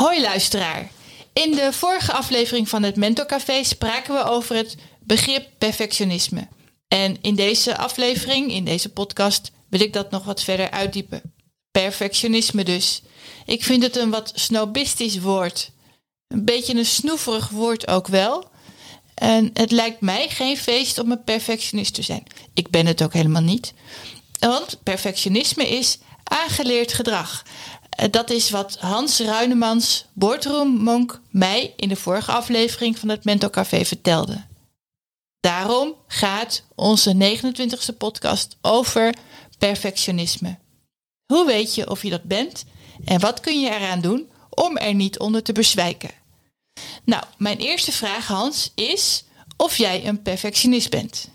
Hoi luisteraar. In de vorige aflevering van het Mentorcafé spraken we over het begrip perfectionisme. En in deze aflevering, in deze podcast, wil ik dat nog wat verder uitdiepen. Perfectionisme dus. Ik vind het een wat snobistisch woord. Een beetje een snoeverig woord ook wel. En het lijkt mij geen feest om een perfectionist te zijn. Ik ben het ook helemaal niet. Want perfectionisme is aangeleerd gedrag. Eh, Dat is wat Hans Ruinemans, boardroommonk, mij in de vorige aflevering van het Mentor Café vertelde. Daarom gaat onze 29e podcast over perfectionisme. Hoe weet je of je dat bent en wat kun je eraan doen om er niet onder te bezwijken? Nou, mijn eerste vraag, Hans, is of jij een perfectionist bent.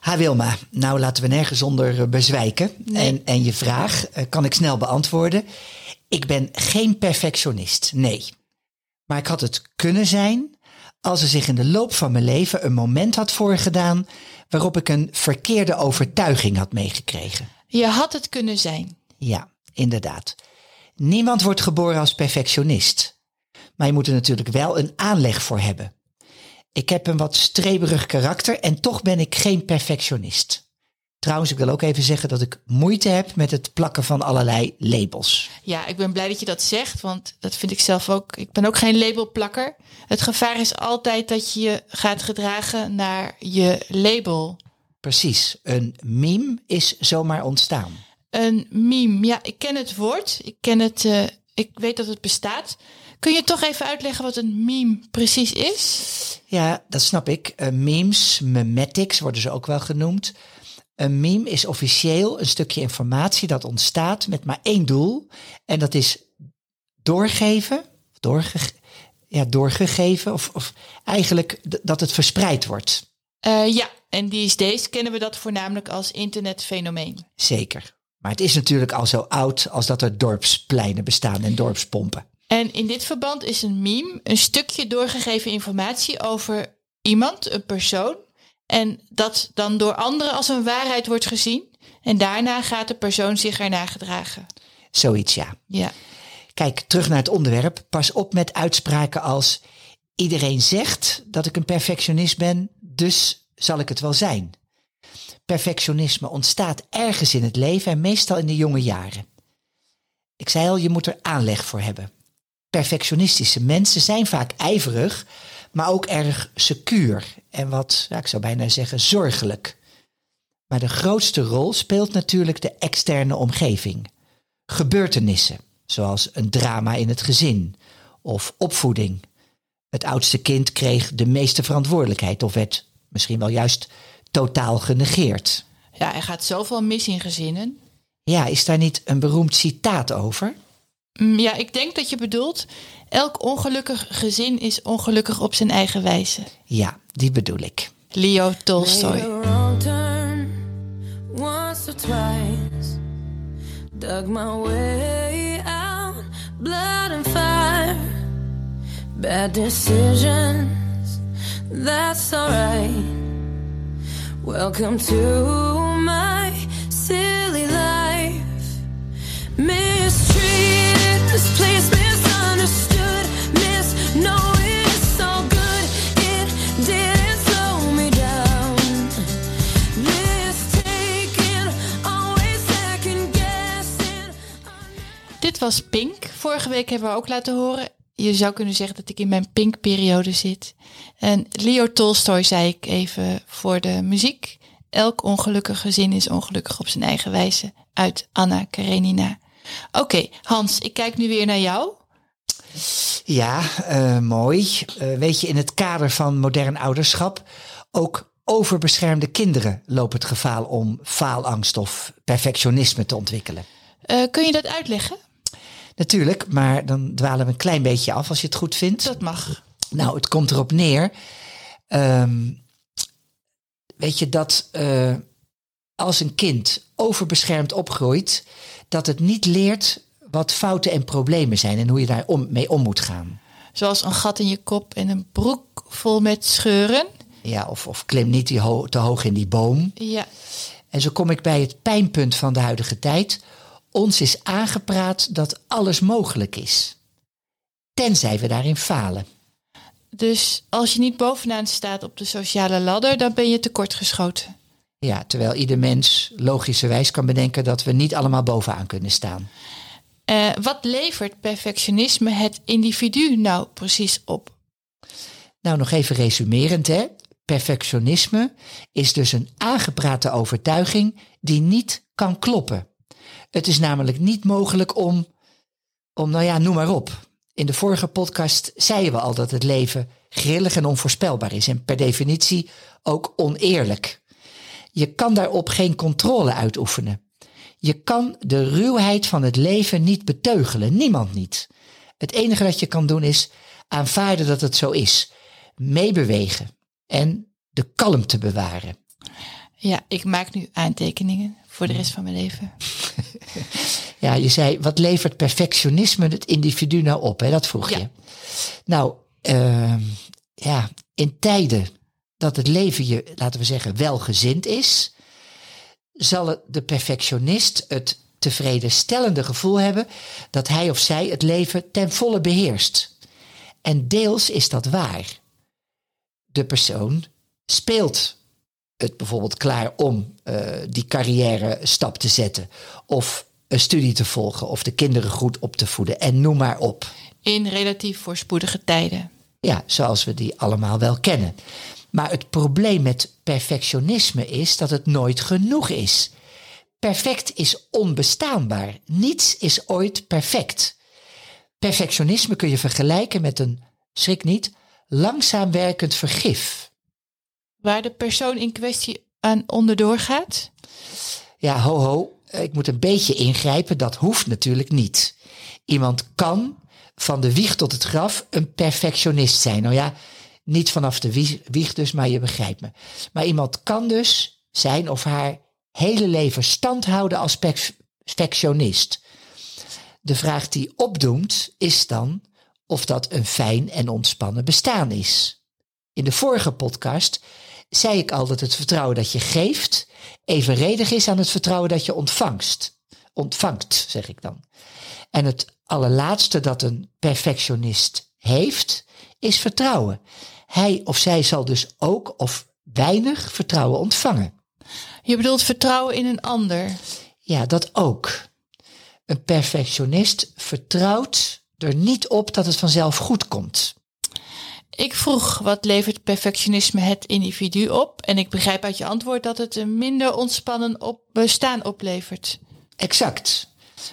Ha Wilma, nou laten we nergens onder eh, bezwijken. Nee. En, en je vraag eh, kan ik snel beantwoorden. Ik ben geen perfectionist, nee. Maar ik had het kunnen zijn als er zich in de loop van mijn leven een moment had voorgedaan waarop ik een verkeerde overtuiging had meegekregen. Je had het kunnen zijn. Ja, inderdaad. Niemand wordt geboren als perfectionist. Maar je moet er natuurlijk wel een aanleg voor hebben. Ik heb een wat streberig karakter en toch ben ik geen perfectionist. Trouwens, ik wil ook even zeggen dat ik moeite heb met het plakken van allerlei labels. Ja, ik ben blij dat je dat zegt, want dat vind ik zelf ook. Ik ben ook geen labelplakker. Het gevaar is altijd dat je je gaat gedragen naar je label. Precies, een meme is zomaar ontstaan. Een meme. Ja, ik ken het woord. Ik ken het. eh, ik weet dat het bestaat. Kun je toch even uitleggen wat een meme precies is? Ja, dat snap ik. Eh, memes, memetics worden ze ook wel genoemd. Een meme is officieel een stukje informatie dat ontstaat met maar één doel. En dat is doorgeven, doorge, ja, doorgegeven, of, of eigenlijk dat het verspreid wordt. Eh, ja, en these days kennen we dat voornamelijk als internetfenomeen. Zeker. Maar het is natuurlijk al zo oud als dat er dorpspleinen bestaan en dorpspompen. En in dit verband is een meme een stukje doorgegeven informatie over iemand, een persoon. En dat dan door anderen als een waarheid wordt gezien. En daarna gaat de persoon zich ernaar gedragen. Zoiets, ja. Ja. Kijk, terug naar het onderwerp. Pas op met uitspraken als iedereen zegt dat ik een perfectionist ben, dus zal ik het wel zijn. Perfectionisme ontstaat ergens in het leven en meestal in de jonge jaren. Ik zei al, je moet er aanleg voor hebben. Perfectionistische mensen zijn vaak ijverig, maar ook erg secuur en wat, ja, ik zou bijna zeggen, zorgelijk. Maar de grootste rol speelt natuurlijk de externe omgeving. Gebeurtenissen, zoals een drama in het gezin of opvoeding. Het oudste kind kreeg de meeste verantwoordelijkheid of werd misschien wel juist totaal genegeerd. ja, er gaat zoveel mis in gezinnen. Ja, is daar niet een beroemd citaat over? Mm, Ja, ik denk dat je bedoelt, elk ongelukkig gezin is ongelukkig op zijn eigen wijze. Ja, die bedoel ik. Leo Tolstoy. Dug my way out, blood and fire. Bad decisions, that's alright. Welcome to my silly life. Mistreated, was Pink. Vorige week hebben we ook laten horen. Je zou kunnen zeggen dat ik in mijn Pink-periode zit. En Leo Tolstoy zei ik even voor de muziek. Elk ongelukkig gezin is ongelukkig op zijn eigen wijze. Uit Anna Karenina. Oké, Hans, ik kijk nu weer naar jou. Ja, eh, mooi. Eh, weet je, in het kader van modern ouderschap, ook overbeschermde kinderen lopen het gevaar om faalangst of perfectionisme te ontwikkelen. Eh, kun je dat uitleggen? Natuurlijk, maar dan dwalen we een klein beetje af als je het goed vindt. Dat mag. Nou, het komt erop neer. ehm, weet je dat eh, als een kind overbeschermd opgroeit, dat het niet leert wat fouten en problemen zijn en hoe je daar om, mee om moet gaan. Zoals een gat in je kop en een broek vol met scheuren. Ja, of, of klim niet die ho- te hoog in die boom. Ja, En zo kom ik bij het pijnpunt van de huidige tijd. Ons is aangepraat dat alles mogelijk is. Tenzij we daarin falen. dus als je niet bovenaan staat op de sociale ladder, dan ben je tekortgeschoten. Ja, terwijl ieder mens logischerwijs kan bedenken dat we niet allemaal bovenaan kunnen staan. Eh, wat levert perfectionisme het individu nou precies op? Nou, nog even resumerend, hè. Perfectionisme is dus een aangeprate overtuiging die niet kan kloppen. Het is namelijk niet mogelijk om, om, nou ja, noem maar op. In de vorige podcast zeiden we al dat het leven grillig en onvoorspelbaar is en per definitie ook oneerlijk. Je kan daarop geen controle uitoefenen. Je kan de ruwheid van het leven niet beteugelen, niemand niet. Het enige dat je kan doen is aanvaarden dat het zo is, meebewegen en de kalmte bewaren. Ja, ik maak nu aantekeningen voor de rest van mijn leven. Ja, je zei, wat levert perfectionisme het individu nou op? Hè? Dat vroeg Ja. je. Nou, ehm, ja, in tijden dat het leven je, laten we zeggen, welgezind is, zal de perfectionist het tevredenstellende gevoel hebben dat hij of zij het leven ten volle beheerst. En deels is dat waar. De persoon speelt het bijvoorbeeld klaar om eh, die carrière stap te zetten. Of een studie te volgen. Of de kinderen goed op te voeden. En noem maar op. In relatief voorspoedige tijden. Ja, zoals we die allemaal wel kennen. Maar het probleem met perfectionisme is dat het nooit genoeg is. Perfect is onbestaanbaar. Niets is ooit perfect. Perfectionisme kun je vergelijken met een, schrik niet, langzaam werkend vergif. Waar de persoon in kwestie aan onderdoor gaat. Ja, ho ho, ik moet een beetje ingrijpen, dat hoeft natuurlijk niet. Iemand kan van de wieg tot het graf een perfectionist zijn. Nou ja, niet vanaf de wieg, dus, maar je begrijpt me. Maar iemand kan dus zijn of haar hele leven stand houden als perf- perfectionist. De vraag die opdoemt is dan of dat een fijn en ontspannen bestaan is. In de vorige podcast zei ik al dat het vertrouwen dat je geeft evenredig is aan het vertrouwen dat je ontvangst. Ontvangt, zeg ik dan. En het allerlaatste dat een perfectionist heeft, is vertrouwen. Hij of zij zal dus ook of weinig vertrouwen ontvangen. Je bedoelt vertrouwen in een ander. Ja, dat ook. Een perfectionist vertrouwt er niet op dat het vanzelf goed komt. Ik vroeg wat levert perfectionisme het individu op? En ik begrijp uit je antwoord dat het een minder ontspannen op bestaan oplevert. Exact.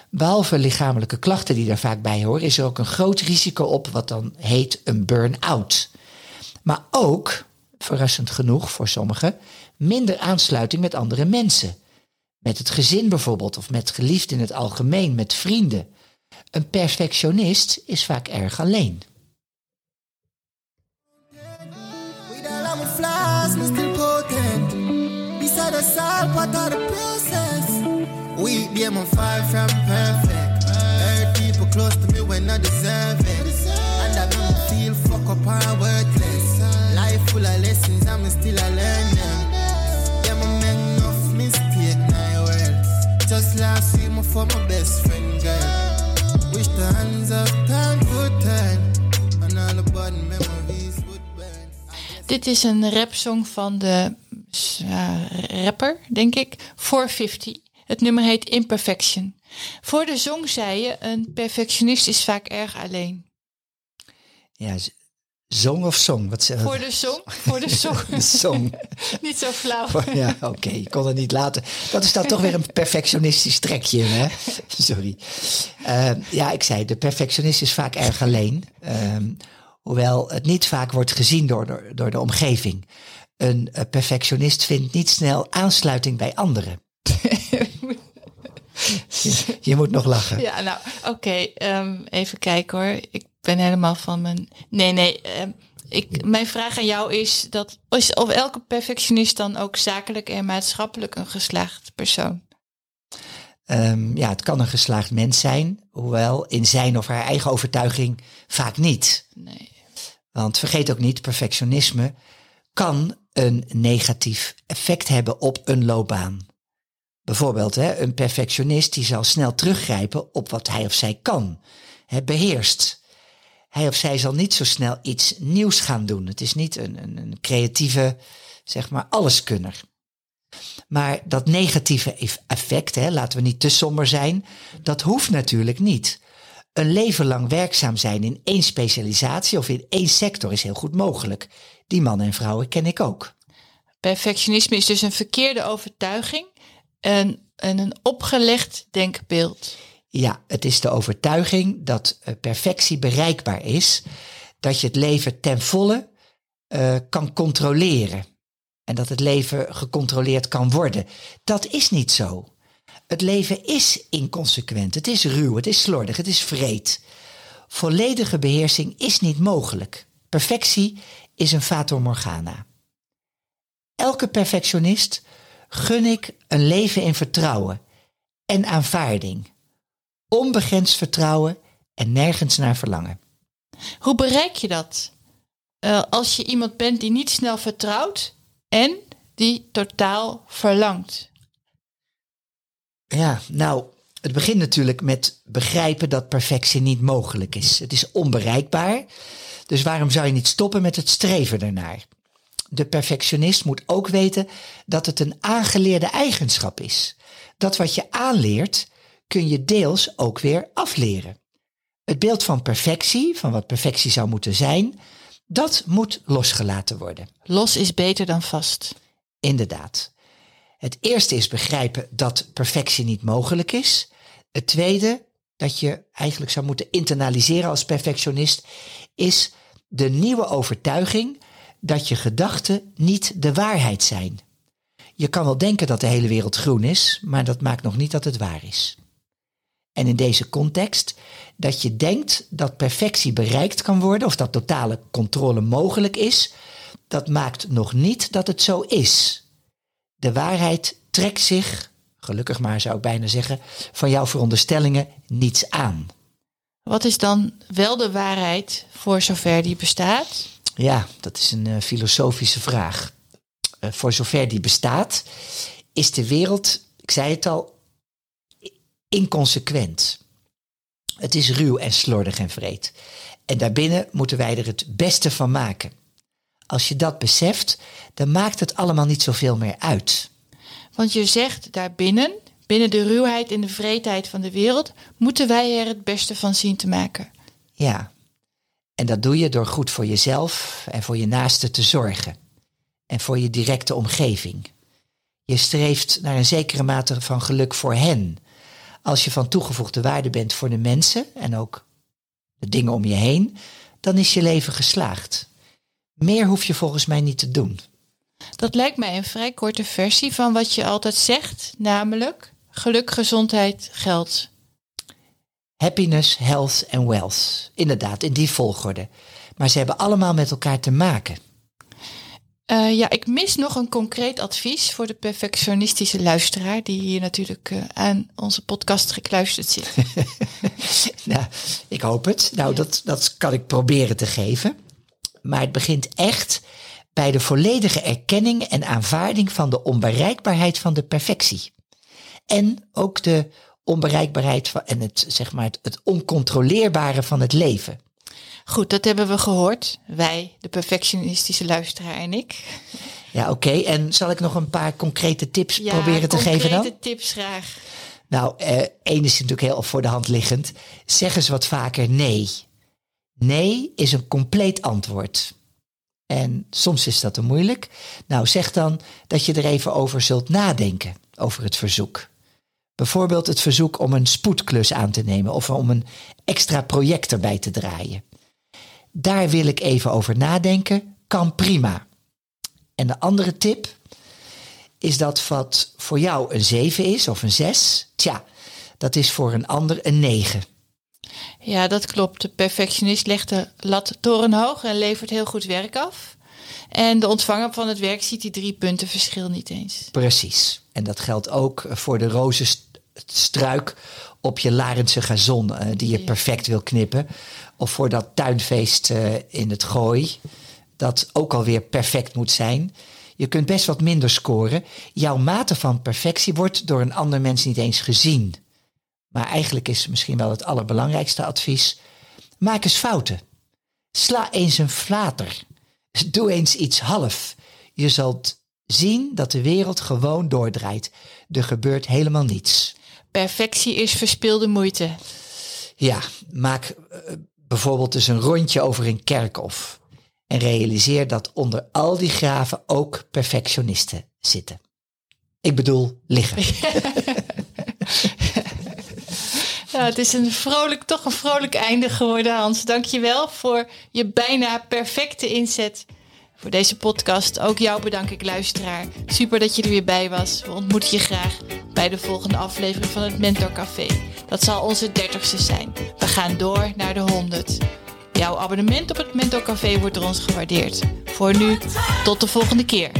Behalve lichamelijke klachten die daar vaak bij horen, is er ook een groot risico op wat dan heet een burn-out. Maar ook, verrassend genoeg voor sommigen, minder aansluiting met andere mensen. Met het gezin bijvoorbeeld, of met geliefden in het algemeen, met vrienden. Een perfectionist is vaak erg alleen. Flaws, still potent. Beside the salt, part of the process. We be I'm far from perfect. Hurt people close to me when I deserve it. And I don't feel fuck up and worthless. Life full of lessons, I'm still a learn them. Yeah, my make enough mistake now, well. Just last week, my for my best friend, girl. Wish the hands of Dit is een rapsong van de rapper, denk ik, 450. Het nummer heet Imperfection. Voor de zong zei je, een perfectionist is vaak erg alleen. Ja, zong of song? Wat ze- Voor de zong, voor de zong. Song. Niet zo flauw. Ja, oké, ik kon het niet laten. Dat is dan toch weer een perfectionistisch trekje, hè? Sorry. Eh, ja, ik zei, de perfectionist is vaak erg alleen. Ehm, hoewel het niet vaak wordt gezien door de, door de omgeving. Een eh, perfectionist vindt niet snel aansluiting bij anderen. Je moet nog lachen. Ja, nou, oké. ehm, even kijken hoor. Ik ben helemaal van mijn. Nee, nee. ehm, ik, mijn vraag aan jou is: dat, is of elke perfectionist dan ook zakelijk en maatschappelijk een geslaagd persoon? Ehm, ja, het kan een geslaagd mens zijn, hoewel in zijn of haar eigen overtuiging vaak niet. Nee. Want vergeet ook niet, perfectionisme kan een negatief effect hebben op een loopbaan. Bijvoorbeeld, hè, een perfectionist die zal snel teruggrijpen op wat hij of zij kan, hè, beheerst. Hij of zij zal niet zo snel iets nieuws gaan doen. Het is niet een, een, een creatieve, zeg maar, alleskunner. Maar dat negatieve eff- effect, hè, laten we niet te somber zijn, dat hoeft natuurlijk niet. Een leven lang werkzaam zijn in één specialisatie of in één sector is heel goed mogelijk. Die mannen en vrouwen ken ik ook. Perfectionisme is dus een verkeerde overtuiging en, en een opgelegd denkbeeld. Ja, het is de overtuiging dat eh, perfectie bereikbaar is, dat je het leven ten volle eh, kan controleren en dat het leven gecontroleerd kan worden. Dat is niet zo. Het leven is inconsequent, het is ruw, het is slordig, het is vreed. Volledige beheersing is niet mogelijk. Perfectie is een fata morgana. Elke perfectionist gun ik een leven in vertrouwen en aanvaarding. Onbegrensd vertrouwen en nergens naar verlangen. Hoe bereik je dat? Eh, als je iemand bent die niet snel vertrouwt en die totaal verlangt. Ja, nou, het begint natuurlijk met begrijpen dat perfectie niet mogelijk is. Het is onbereikbaar. Dus waarom zou je niet stoppen met het streven ernaar? De perfectionist moet ook weten dat het een aangeleerde eigenschap is. Dat wat je aanleert, kun je deels ook weer afleren. Het beeld van perfectie, van wat perfectie zou moeten zijn, dat moet losgelaten worden. Los is beter dan vast. Inderdaad. Het eerste is begrijpen dat perfectie niet mogelijk is. Het tweede, dat je eigenlijk zou moeten internaliseren als perfectionist, is de nieuwe overtuiging dat je gedachten niet de waarheid zijn. Je kan wel denken dat de hele wereld groen is, maar dat maakt nog niet dat het waar is. En in deze context, dat je denkt dat perfectie bereikt kan worden of dat totale controle mogelijk is, dat maakt nog niet dat het zo is. De waarheid trekt zich, gelukkig maar zou ik bijna zeggen, van jouw veronderstellingen niets aan. Wat is dan wel de waarheid voor zover die bestaat? Ja, dat is een eh, filosofische vraag. Eh, voor zover die bestaat, is de wereld, ik zei het al, inconsequent. Het is ruw en slordig en vreed. En daarbinnen moeten wij er het beste van maken. Als je dat beseft, dan maakt het allemaal niet zoveel meer uit. Want je zegt daarbinnen, binnen de ruwheid en de vreedheid van de wereld, moeten wij er het beste van zien te maken. Ja. En dat doe je door goed voor jezelf en voor je naasten te zorgen. En voor je directe omgeving. Je streeft naar een zekere mate van geluk voor hen. Als je van toegevoegde waarde bent voor de mensen en ook de dingen om je heen, dan is je leven geslaagd. Meer hoef je volgens mij niet te doen. Dat lijkt mij een vrij korte versie van wat je altijd zegt, namelijk geluk, gezondheid, geld. Happiness, health en wealth. Inderdaad, in die volgorde. Maar ze hebben allemaal met elkaar te maken. Eh, ja, ik mis nog een concreet advies voor de perfectionistische luisteraar die hier natuurlijk eh, aan onze podcast gekluisterd zit. nou, ik hoop het. Nou, dat, dat kan ik proberen te geven. Maar het begint echt bij de volledige erkenning en aanvaarding van de onbereikbaarheid van de perfectie. En ook de onbereikbaarheid van, en het, zeg maar, het, het oncontroleerbare van het leven. Goed, dat hebben we gehoord. Wij, de perfectionistische luisteraar en ik. Ja, oké. En zal ik nog een paar concrete tips Ja, proberen te geven dan? concrete tips graag. Nou, eh, één is natuurlijk heel voor de hand liggend. Zeg eens wat vaker nee. Nee is een compleet antwoord. En soms is dat te moeilijk. Nou, zeg dan dat je er even over zult nadenken, over het verzoek. Bijvoorbeeld het verzoek om een spoedklus aan te nemen of om een extra project erbij te draaien. Daar wil ik even over nadenken, kan prima. En de andere tip is dat wat voor jou een 7 is of een 6, tja, dat is voor een ander een 9. Ja, dat klopt. De perfectionist legt de lat torenhoog en levert heel goed werk af. En de ontvanger van het werk ziet die drie punten verschil niet eens. Precies. En dat geldt ook voor de rozenstruik op je Larense gazon eh, die je perfect wil knippen. Of voor dat tuinfeest eh, in het gooi, dat ook alweer perfect moet zijn. Je kunt best wat minder scoren. Jouw mate van perfectie wordt door een ander mens niet eens gezien. Maar eigenlijk is misschien wel het allerbelangrijkste advies. Maak eens fouten. Sla eens een flater. Doe eens iets half. Je zult zien dat de wereld gewoon doordraait. Er gebeurt helemaal niets. Perfectie is verspilde moeite. Ja, maak eh, bijvoorbeeld eens een rondje over een kerkhof. En realiseer dat onder al die graven ook perfectionisten zitten. Ik bedoel, liggen. Ja, het is een vrolijk, toch een vrolijk einde geworden, Hans. Dank je wel voor je bijna perfecte inzet voor deze podcast. Ook jou bedank ik, luisteraar. Super dat je er weer bij was. We ontmoeten je graag bij de volgende aflevering van het Mentor Café. Dat zal onze dertigste zijn. We gaan door naar de 100. Jouw abonnement op het Mentor Café wordt door ons gewaardeerd. Voor nu, tot de volgende keer.